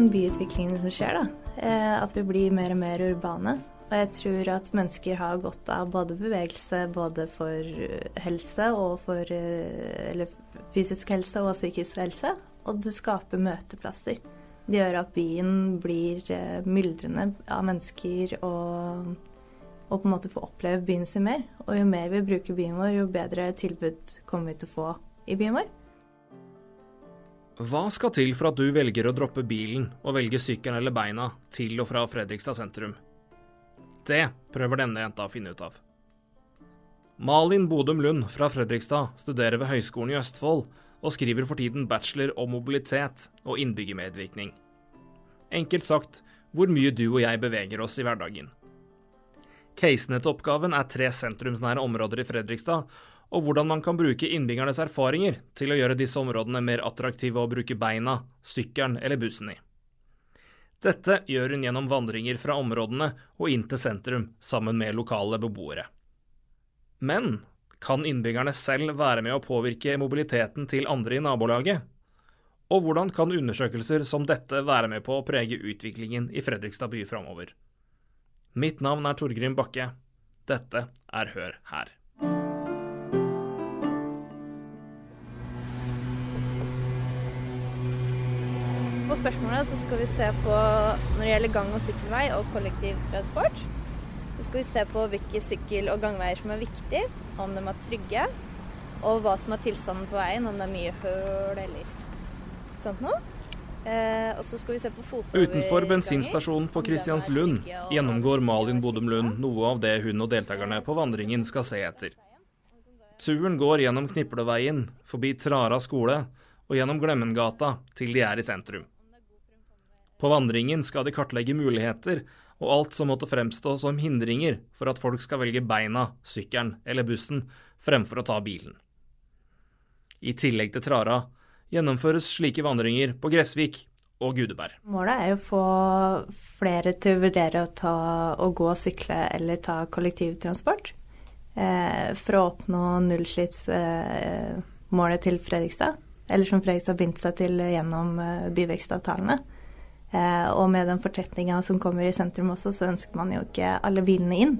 den byutviklingen som skjer, da. Eh, at vi blir mer og mer urbane. Og jeg tror at mennesker har godt av både bevegelse, både for helse og for Eller fysisk helse og psykisk helse. Og det skaper møteplasser. Det gjør at byen blir myldrende av mennesker og, og på en måte får oppleve byen sin mer. Og jo mer vi bruker byen vår, jo bedre tilbud kommer vi til å få i byen vår. Hva skal til for at du velger å droppe bilen og velge sykkelen eller beina til og fra Fredrikstad sentrum? Det prøver denne jenta å finne ut av. Malin Bodum Lund fra Fredrikstad studerer ved Høgskolen i Østfold og skriver for tiden bachelor om mobilitet og innbyggermedvirkning. Enkelt sagt hvor mye du og jeg beveger oss i hverdagen. Casene til oppgaven er tre sentrumsnære områder i Fredrikstad, og hvordan man kan bruke innbyggernes erfaringer til å gjøre disse områdene mer attraktive å bruke beina, sykkelen eller bussen i. Dette gjør hun gjennom vandringer fra områdene og inn til sentrum sammen med lokale beboere. Men kan innbyggerne selv være med å påvirke mobiliteten til andre i nabolaget? Og hvordan kan undersøkelser som dette være med på å prege utviklingen i Fredrikstad by framover? Mitt navn er Torgrim Bakke. Dette er Hør her. På spørsmålet så skal vi se på når det gjelder gang- og sykkelvei og kollektivtransport. Så skal vi se på hvilke sykkel- og gangveier som er viktige, om de er trygge, og hva som er tilstanden på veien, om det er mye høl eller sånt noe. Eh, og så skal vi se på fotoverganger. Utenfor bensinstasjonen på Kristianslund gjennomgår Malin Bodum Lund noe av det hun og deltakerne på vandringen skal se etter. Turen går gjennom Knipleveien, forbi Trara skole og gjennom Glemmengata til de er i sentrum. På vandringen skal de kartlegge muligheter og alt som måtte fremstå som hindringer for at folk skal velge beina, sykkelen eller bussen fremfor å ta bilen. I tillegg til Trara gjennomføres slike vandringer på Gressvik og Gudeberg. Målet er å få flere til å vurdere å, ta, å gå, sykle eller ta kollektivtransport. Eh, for å oppnå nullslippsmålet eh, til Fredrikstad. Eller som Fredrikstad har bindt seg til gjennom eh, byvekstavtalene. Eh, og med den fortetninga som kommer i sentrum også, så ønsker man jo ikke alle bilene inn.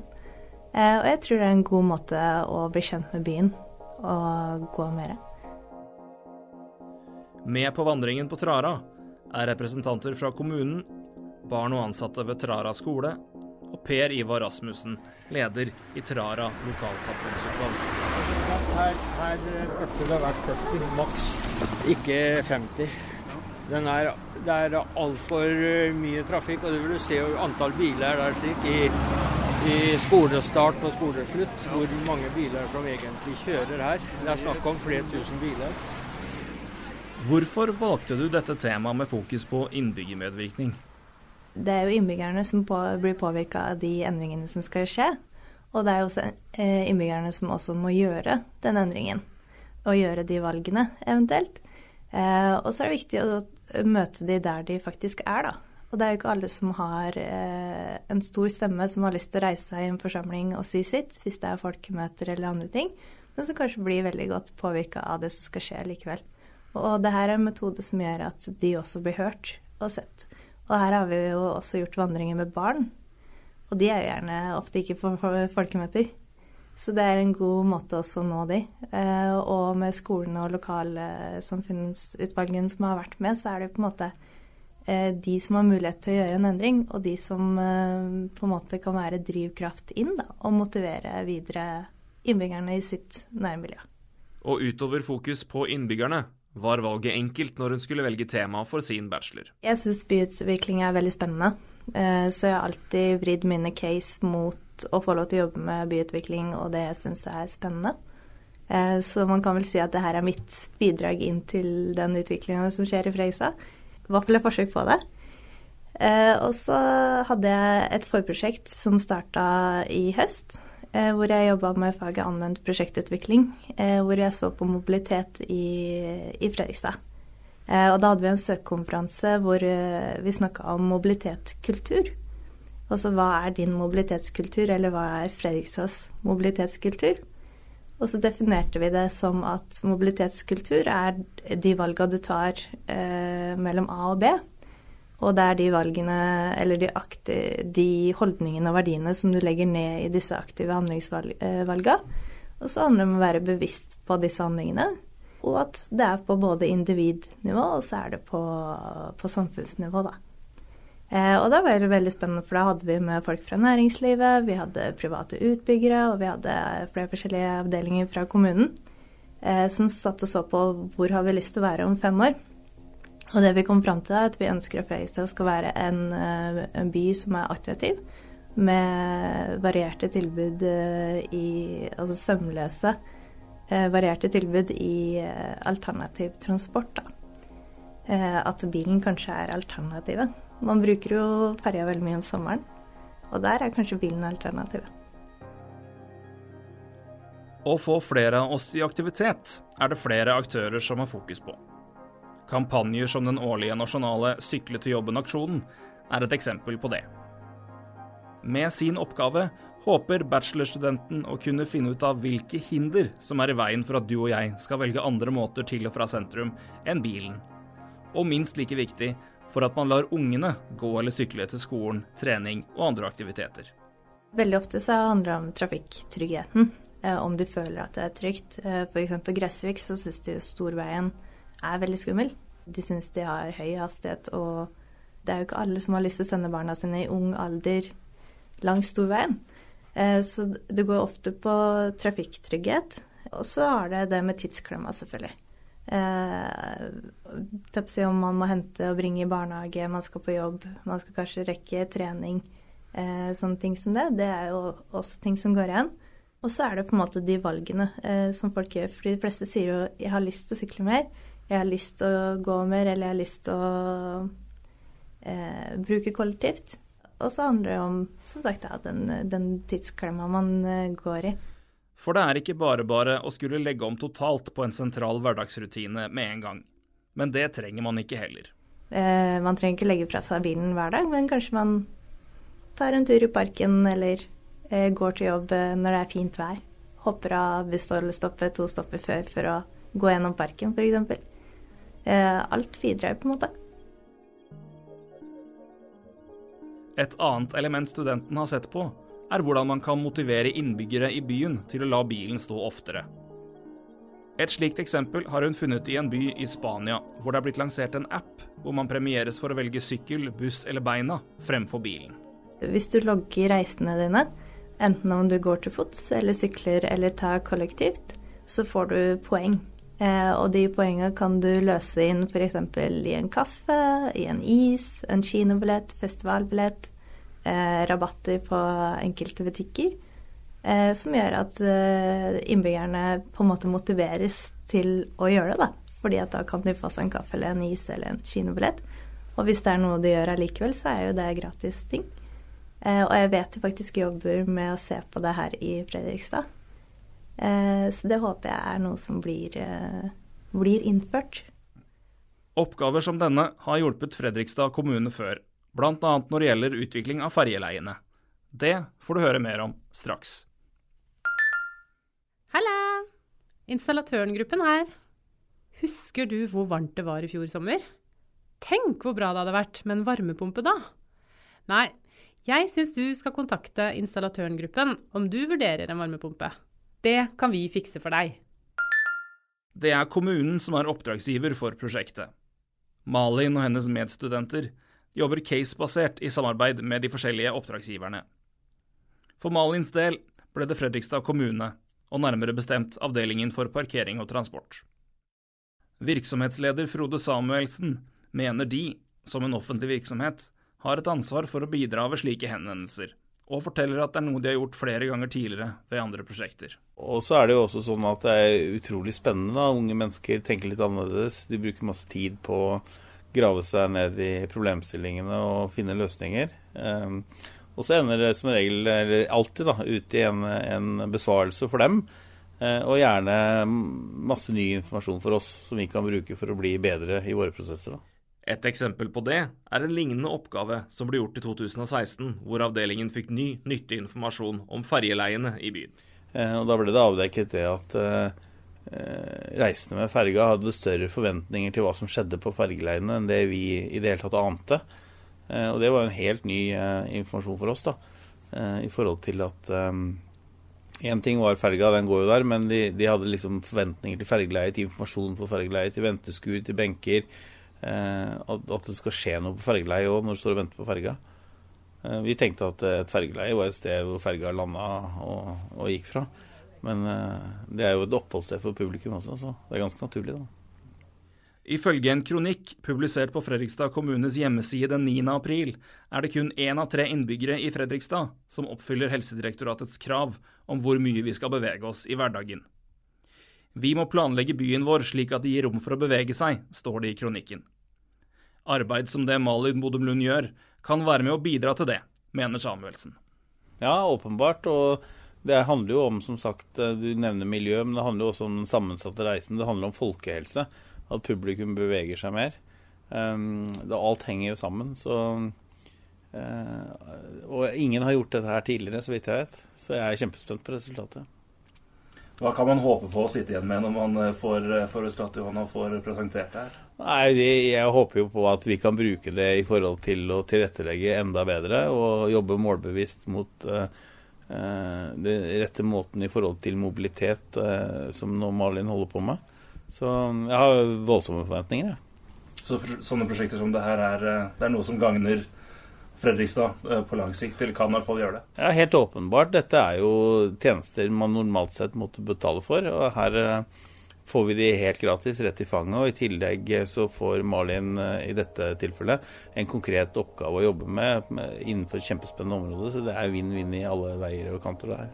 Eh, og jeg tror det er en god måte å bli kjent med byen og gå mer. Med på vandringen på Trara er representanter fra kommunen, barn og ansatte ved Trara skole og Per Ivar Rasmussen, leder i Trara lokalsamfunnsutvalg. Her, her burde det vært 40 maks, ikke 50. Er, det er altfor eh, mye trafikk, og det vil du se antall biler der slik i, i skolestart og skoleslutt. Hvor mange biler som egentlig kjører her. Det er snakk om flere tusen biler. Hvorfor valgte du dette temaet med fokus på innbyggermedvirkning? Det er jo innbyggerne som på, blir påvirka av de endringene som skal skje. Og det er jo også eh, innbyggerne som også må gjøre den endringen. Og gjøre de valgene, eventuelt. Eh, og så er det viktig å møte de der de faktisk er, da. Og det er jo ikke alle som har eh, en stor stemme som har lyst til å reise seg i en forsamling og si sitt, hvis det er folkemøter eller andre ting, men som kanskje blir veldig godt påvirka av det som skal skje likevel. Og det her er en metode som gjør at de også blir hørt og sett. Og her har vi jo også gjort vandringer med barn, og de er jo gjerne ofte ikke på folkemøter. Så det er en god måte også å nå de. Eh, og med skolene og lokalsamfunnsutvalgene som har vært med, så er det på en måte eh, de som har mulighet til å gjøre en endring, og de som eh, på en måte kan være drivkraft inn da, og motivere videre innbyggerne i sitt nærmiljø. Og utover fokus på innbyggerne, var valget enkelt når hun skulle velge tema for sin bachelor? Jeg syns byutvikling er veldig spennende, så jeg har alltid vridd mine case mot å få lov til å jobbe med byutvikling, og det syns jeg er spennende. Eh, så man kan vel si at det her er mitt bidrag inn til den utviklinga som skjer i Fredrikstad. I hvert fall et forsøk på det. Eh, og så hadde jeg et forprosjekt som starta i høst, eh, hvor jeg jobba med faget anvendt prosjektutvikling. Hvor jeg så på mobilitet i, i Fredrikstad. Og da hadde vi en søkekonferanse hvor vi snakka om mobilitetkultur. Altså hva er din mobilitetskultur, eller hva er Fredrikstads mobilitetskultur? Og så definerte vi det som at mobilitetskultur er de valga du tar eh, mellom A og B. Og det er de valgene, eller de, aktive, de holdningene og verdiene som du legger ned i disse aktive handlingsvalga. Og så handler det om å være bevisst på disse handlingene. Og at det er på både individnivå, og så er det på, på samfunnsnivå, da. Eh, og det var veldig spennende, for da hadde vi med folk fra næringslivet, vi hadde private utbyggere, og vi hadde flere forskjellige avdelinger fra kommunen eh, som satt og så på hvor har vi lyst til å være om fem år. Og det vi kom fram til, er at vi ønsker at Fredrikstad skal være en, eh, en, by som er attraktiv, med varierte tilbud eh, i Altså sømløse varierte tilbud i alternativ transport. Da. At bilen kanskje er alternativet. Man bruker jo ferja veldig mye om sommeren, og der er kanskje bilen alternativet. Å få flere av oss i aktivitet er det flere aktører som har fokus på. Kampanjer som den årlige nasjonale Sykle til jobben-aksjonen er et eksempel på det. Med sin oppgave håper bachelorstudenten å kunne finne ut av hvilke hinder som er i veien for at du og jeg skal velge andre måter til og fra sentrum enn bilen. Og minst like viktig, for at man lar ungene gå eller sykle til skolen, trening og andre aktiviteter. Veldig ofte så handler det om trafikktryggheten. Eh, om du føler at det er trygt. Eh, F.eks. på Gressvik så syns de Storveien er veldig skummel. De syns de har høy hastighet, og det er jo ikke alle som har lyst til å sende barna sine i ung alder langs storveien. Eh, så det går ofte på trafikktrygghet. Og så har det det med tidsklemma, selvfølgelig. Eh, om man må hente og bringe i barnehage, man skal på jobb, man skal kanskje rekke trening. Eh, sånne ting som det. Det er jo også ting som går igjen. Og så er det på en måte de valgene eh, som folk gjør. For de fleste sier jo 'jeg har lyst til å sykle mer', jeg har lyst til å gå mer, eller jeg har lyst til å eh, bruke kollektivt. Og så handler det om som sagt, da, den, den tidsklemma man eh, går i. For det er ikke bare bare å skulle legge om totalt på en sentral hverdagsrutine med en gang. Men det trenger man ikke heller. Eh, man trenger ikke legge fra seg bilen hver dag, men kanskje man tar en tur i parken eller eh, går til jobb eh, når det er fint vær. Hopper av bussstoppet to stopper før for å gå gjennom parken, f.eks. Eh, alt bidrar på en måte. Et annet element studenten har sett på, er hvordan man kan motivere innbyggere i byen til å la bilen stå oftere. Et slikt eksempel har hun funnet i en by i Spania, hvor det er blitt lansert en app hvor man premieres for å velge sykkel, buss eller beina fremfor bilen. Hvis du logger reisene dine, enten om du går til fots eller sykler eller tar kollektivt, så får du poeng. Eh, og de poengene kan du løse inn f.eks. i en kaffe, i en is, en kinobillett, festivalbillett, eh, rabatter på enkelte butikker. Eh, som gjør at innbyggerne på en måte motiveres til å gjøre det. Fordi at da kan de få seg en kaffe eller en is eller en kinobillett. Og hvis det er noe de gjør allikevel, så er jo det gratis ting. Og jeg vet de faktisk jobber med å se på det her i Fredrikstad. Eh, så det håper jeg er noe som blir, eh, blir innført. Oppgaver som denne har hjulpet Fredrikstad kommune før, bl.a. når det gjelder utvikling av ferjeleiene. Det får du høre mer om straks. Halla! Installatørengruppen her. Husker du hvor varmt det var i fjor sommer? Tenk hvor bra det hadde vært med en varmepumpe da! Nei, jeg syns du skal kontakte installatørengruppen om du vurderer en varmepumpe. Det kan vi fikse for deg. Det er kommunen som er oppdragsgiver for prosjektet. Malin og hennes medstudenter jobber case-basert i samarbeid med de forskjellige oppdragsgiverne. For Malins del ble det Fredrikstad kommune, og nærmere bestemt Avdelingen for parkering og transport. Virksomhetsleder Frode Samuelsen mener de, som en offentlig virksomhet, har et ansvar for å bidra ved slike henvendelser, og forteller at det er noe de har gjort flere ganger tidligere ved andre prosjekter. Og så er det jo også sånn at det er utrolig spennende. Unge mennesker tenker litt annerledes. De bruker masse tid på å grave seg ned i problemstillingene og finne løsninger. Um, og så ender det som regel, eller alltid, da, ut i en, en besvarelse for dem. Uh, og gjerne masse ny informasjon for oss som vi kan bruke for å bli bedre i våre prosesser. da. Et eksempel på det er en lignende oppgave som ble gjort i 2016, hvor avdelingen fikk ny, nyttig informasjon om ferjeleiene i byen. Eh, og da ble det avdekket det at eh, reisende med ferga hadde større forventninger til hva som skjedde på fergeleiene enn det vi i det hele tatt ante. Og det var en helt ny informasjon for oss, da. I forhold til at Én ting var ferga, den går jo der, men de, de hadde liksom forventninger til fergeleie, til informasjon på fergeleie, til venteskur, til benker. Eh, at, det skal skje noe på fergeleiet òg når du står og venter på ferga. Eh, vi tenkte at et fergeleie var et sted hvor ferga landa og, og, gikk fra. Men eh, det er jo et oppholdssted for publikum også, så det er ganske naturlig, da. Ifølge en kronikk publisert på Fredrikstad kommunes hjemmeside den 9. april, er det kun én av tre innbyggere i Fredrikstad som oppfyller Helsedirektoratets krav om hvor mye vi skal bevege oss i hverdagen. Vi må planlegge byen vår slik at det gir rom for å bevege seg, står det i kronikken. Arbeid som det Malin Bodum Lund gjør, kan være med å bidra til det, mener Samuelsen. Ja, åpenbart. Og det handler jo om, som sagt, du nevner miljø, men det handler jo også om den sammensatte reisen. Det handler om folkehelse at publikum beveger seg mer. Um, det, alt henger jo sammen. Så, uh, og ingen har gjort dette her tidligere, så vidt jeg vet. Så jeg er kjempespent på resultatet. Hva kan man håpe på å sitte igjen med når man eh, får, eh, resultatet og får presentert det her? Nei, Jeg håper jo på at vi kan bruke det i forhold til å tilrettelegge enda bedre og jobbe målbevisst mot uh, den rette måten i forhold til mobilitet, uh, som nå Malin holder på med. Så jeg har voldsomme forventninger. Ja. Så sånne prosjekter som det her er, det er noe som gagner Fredrikstad eh, på lang sikt, eller kan i hvert fall gjøre det? Ja, Helt åpenbart. Dette er jo tjenester man normalt sett måtte betale for. og her eh, får vi de helt gratis rett i fanget. Og i tillegg så får Malin i dette tilfellet en konkret oppgave å jobbe med, med innenfor et kjempespennende område. Så det er vinn-vinn i alle veier og kanter det her.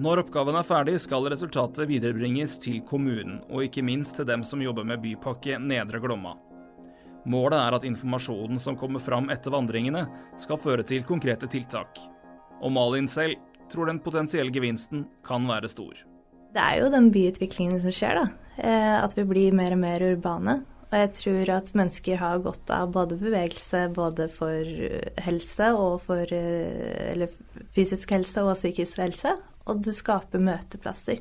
Når oppgaven er ferdig, skal resultatet viderebringes til kommunen, og ikke minst til dem som jobber med Bypakke Nedre Glomma. Målet er at informasjonen som kommer fram etter vandringene, skal føre til konkrete tiltak. Og Malin selv tror den potensielle gevinsten kan være stor. Det er jo den byutviklingen som skjer, da. Eh, at vi blir mer og mer urbane. Og jeg tror at mennesker har godt av både bevegelse, både for helse og for eh, Eller fysisk helse og psykisk helse og det skaper møteplasser.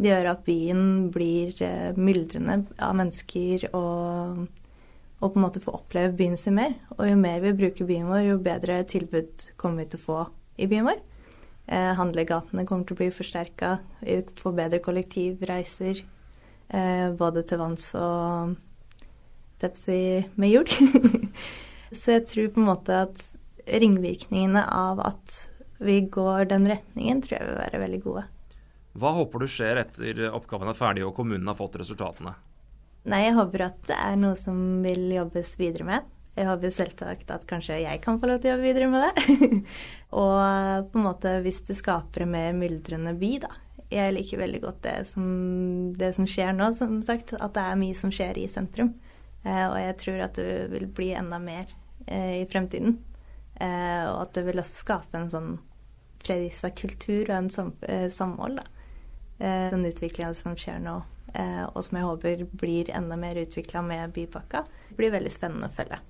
Det gjør at byen blir eh, myldrende av mennesker og, og, på en måte få oppleve byen sin mer. Og jo mer vi bruker byen vår, jo bedre tilbud kommer vi til å få i byen vår. Eh, handlegatene kommer til å bli forsterka, vi får bedre kollektivreiser. Eh, både til vanns og Tepsi med jord. Så jeg tror på en måte at ringvirkningene av at vi går den retningen, tror jeg vil være veldig gode. Hva håper du skjer etter oppgaven er ferdig og kommunen har fått resultatene? Nei, jeg håper at det er noe som vil jobbes videre med. Jeg håper selvsagt at kanskje jeg kan få lov til å jobbe videre med det. og på en måte hvis det skaper en mer myldrende by, da. Jeg liker veldig godt det som, det som skjer nå, som sagt. At det er mye som skjer i sentrum. Eh, og jeg tror at det vil bli enda mer eh, i fremtiden. Eh, og at det vil også skape en sånn Fredrikstad-kultur og en sam eh, samhold. Da. Eh, den utviklinga som skjer nå, og som jeg håper blir enda mer utvikla med bypakka, blir veldig spennende å følge.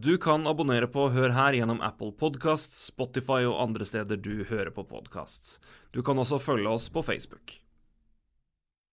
Du kan abonnere på Hør her gjennom Apple Podcasts, Spotify og andre steder du hører på podkasts. Du kan også følge oss på Facebook.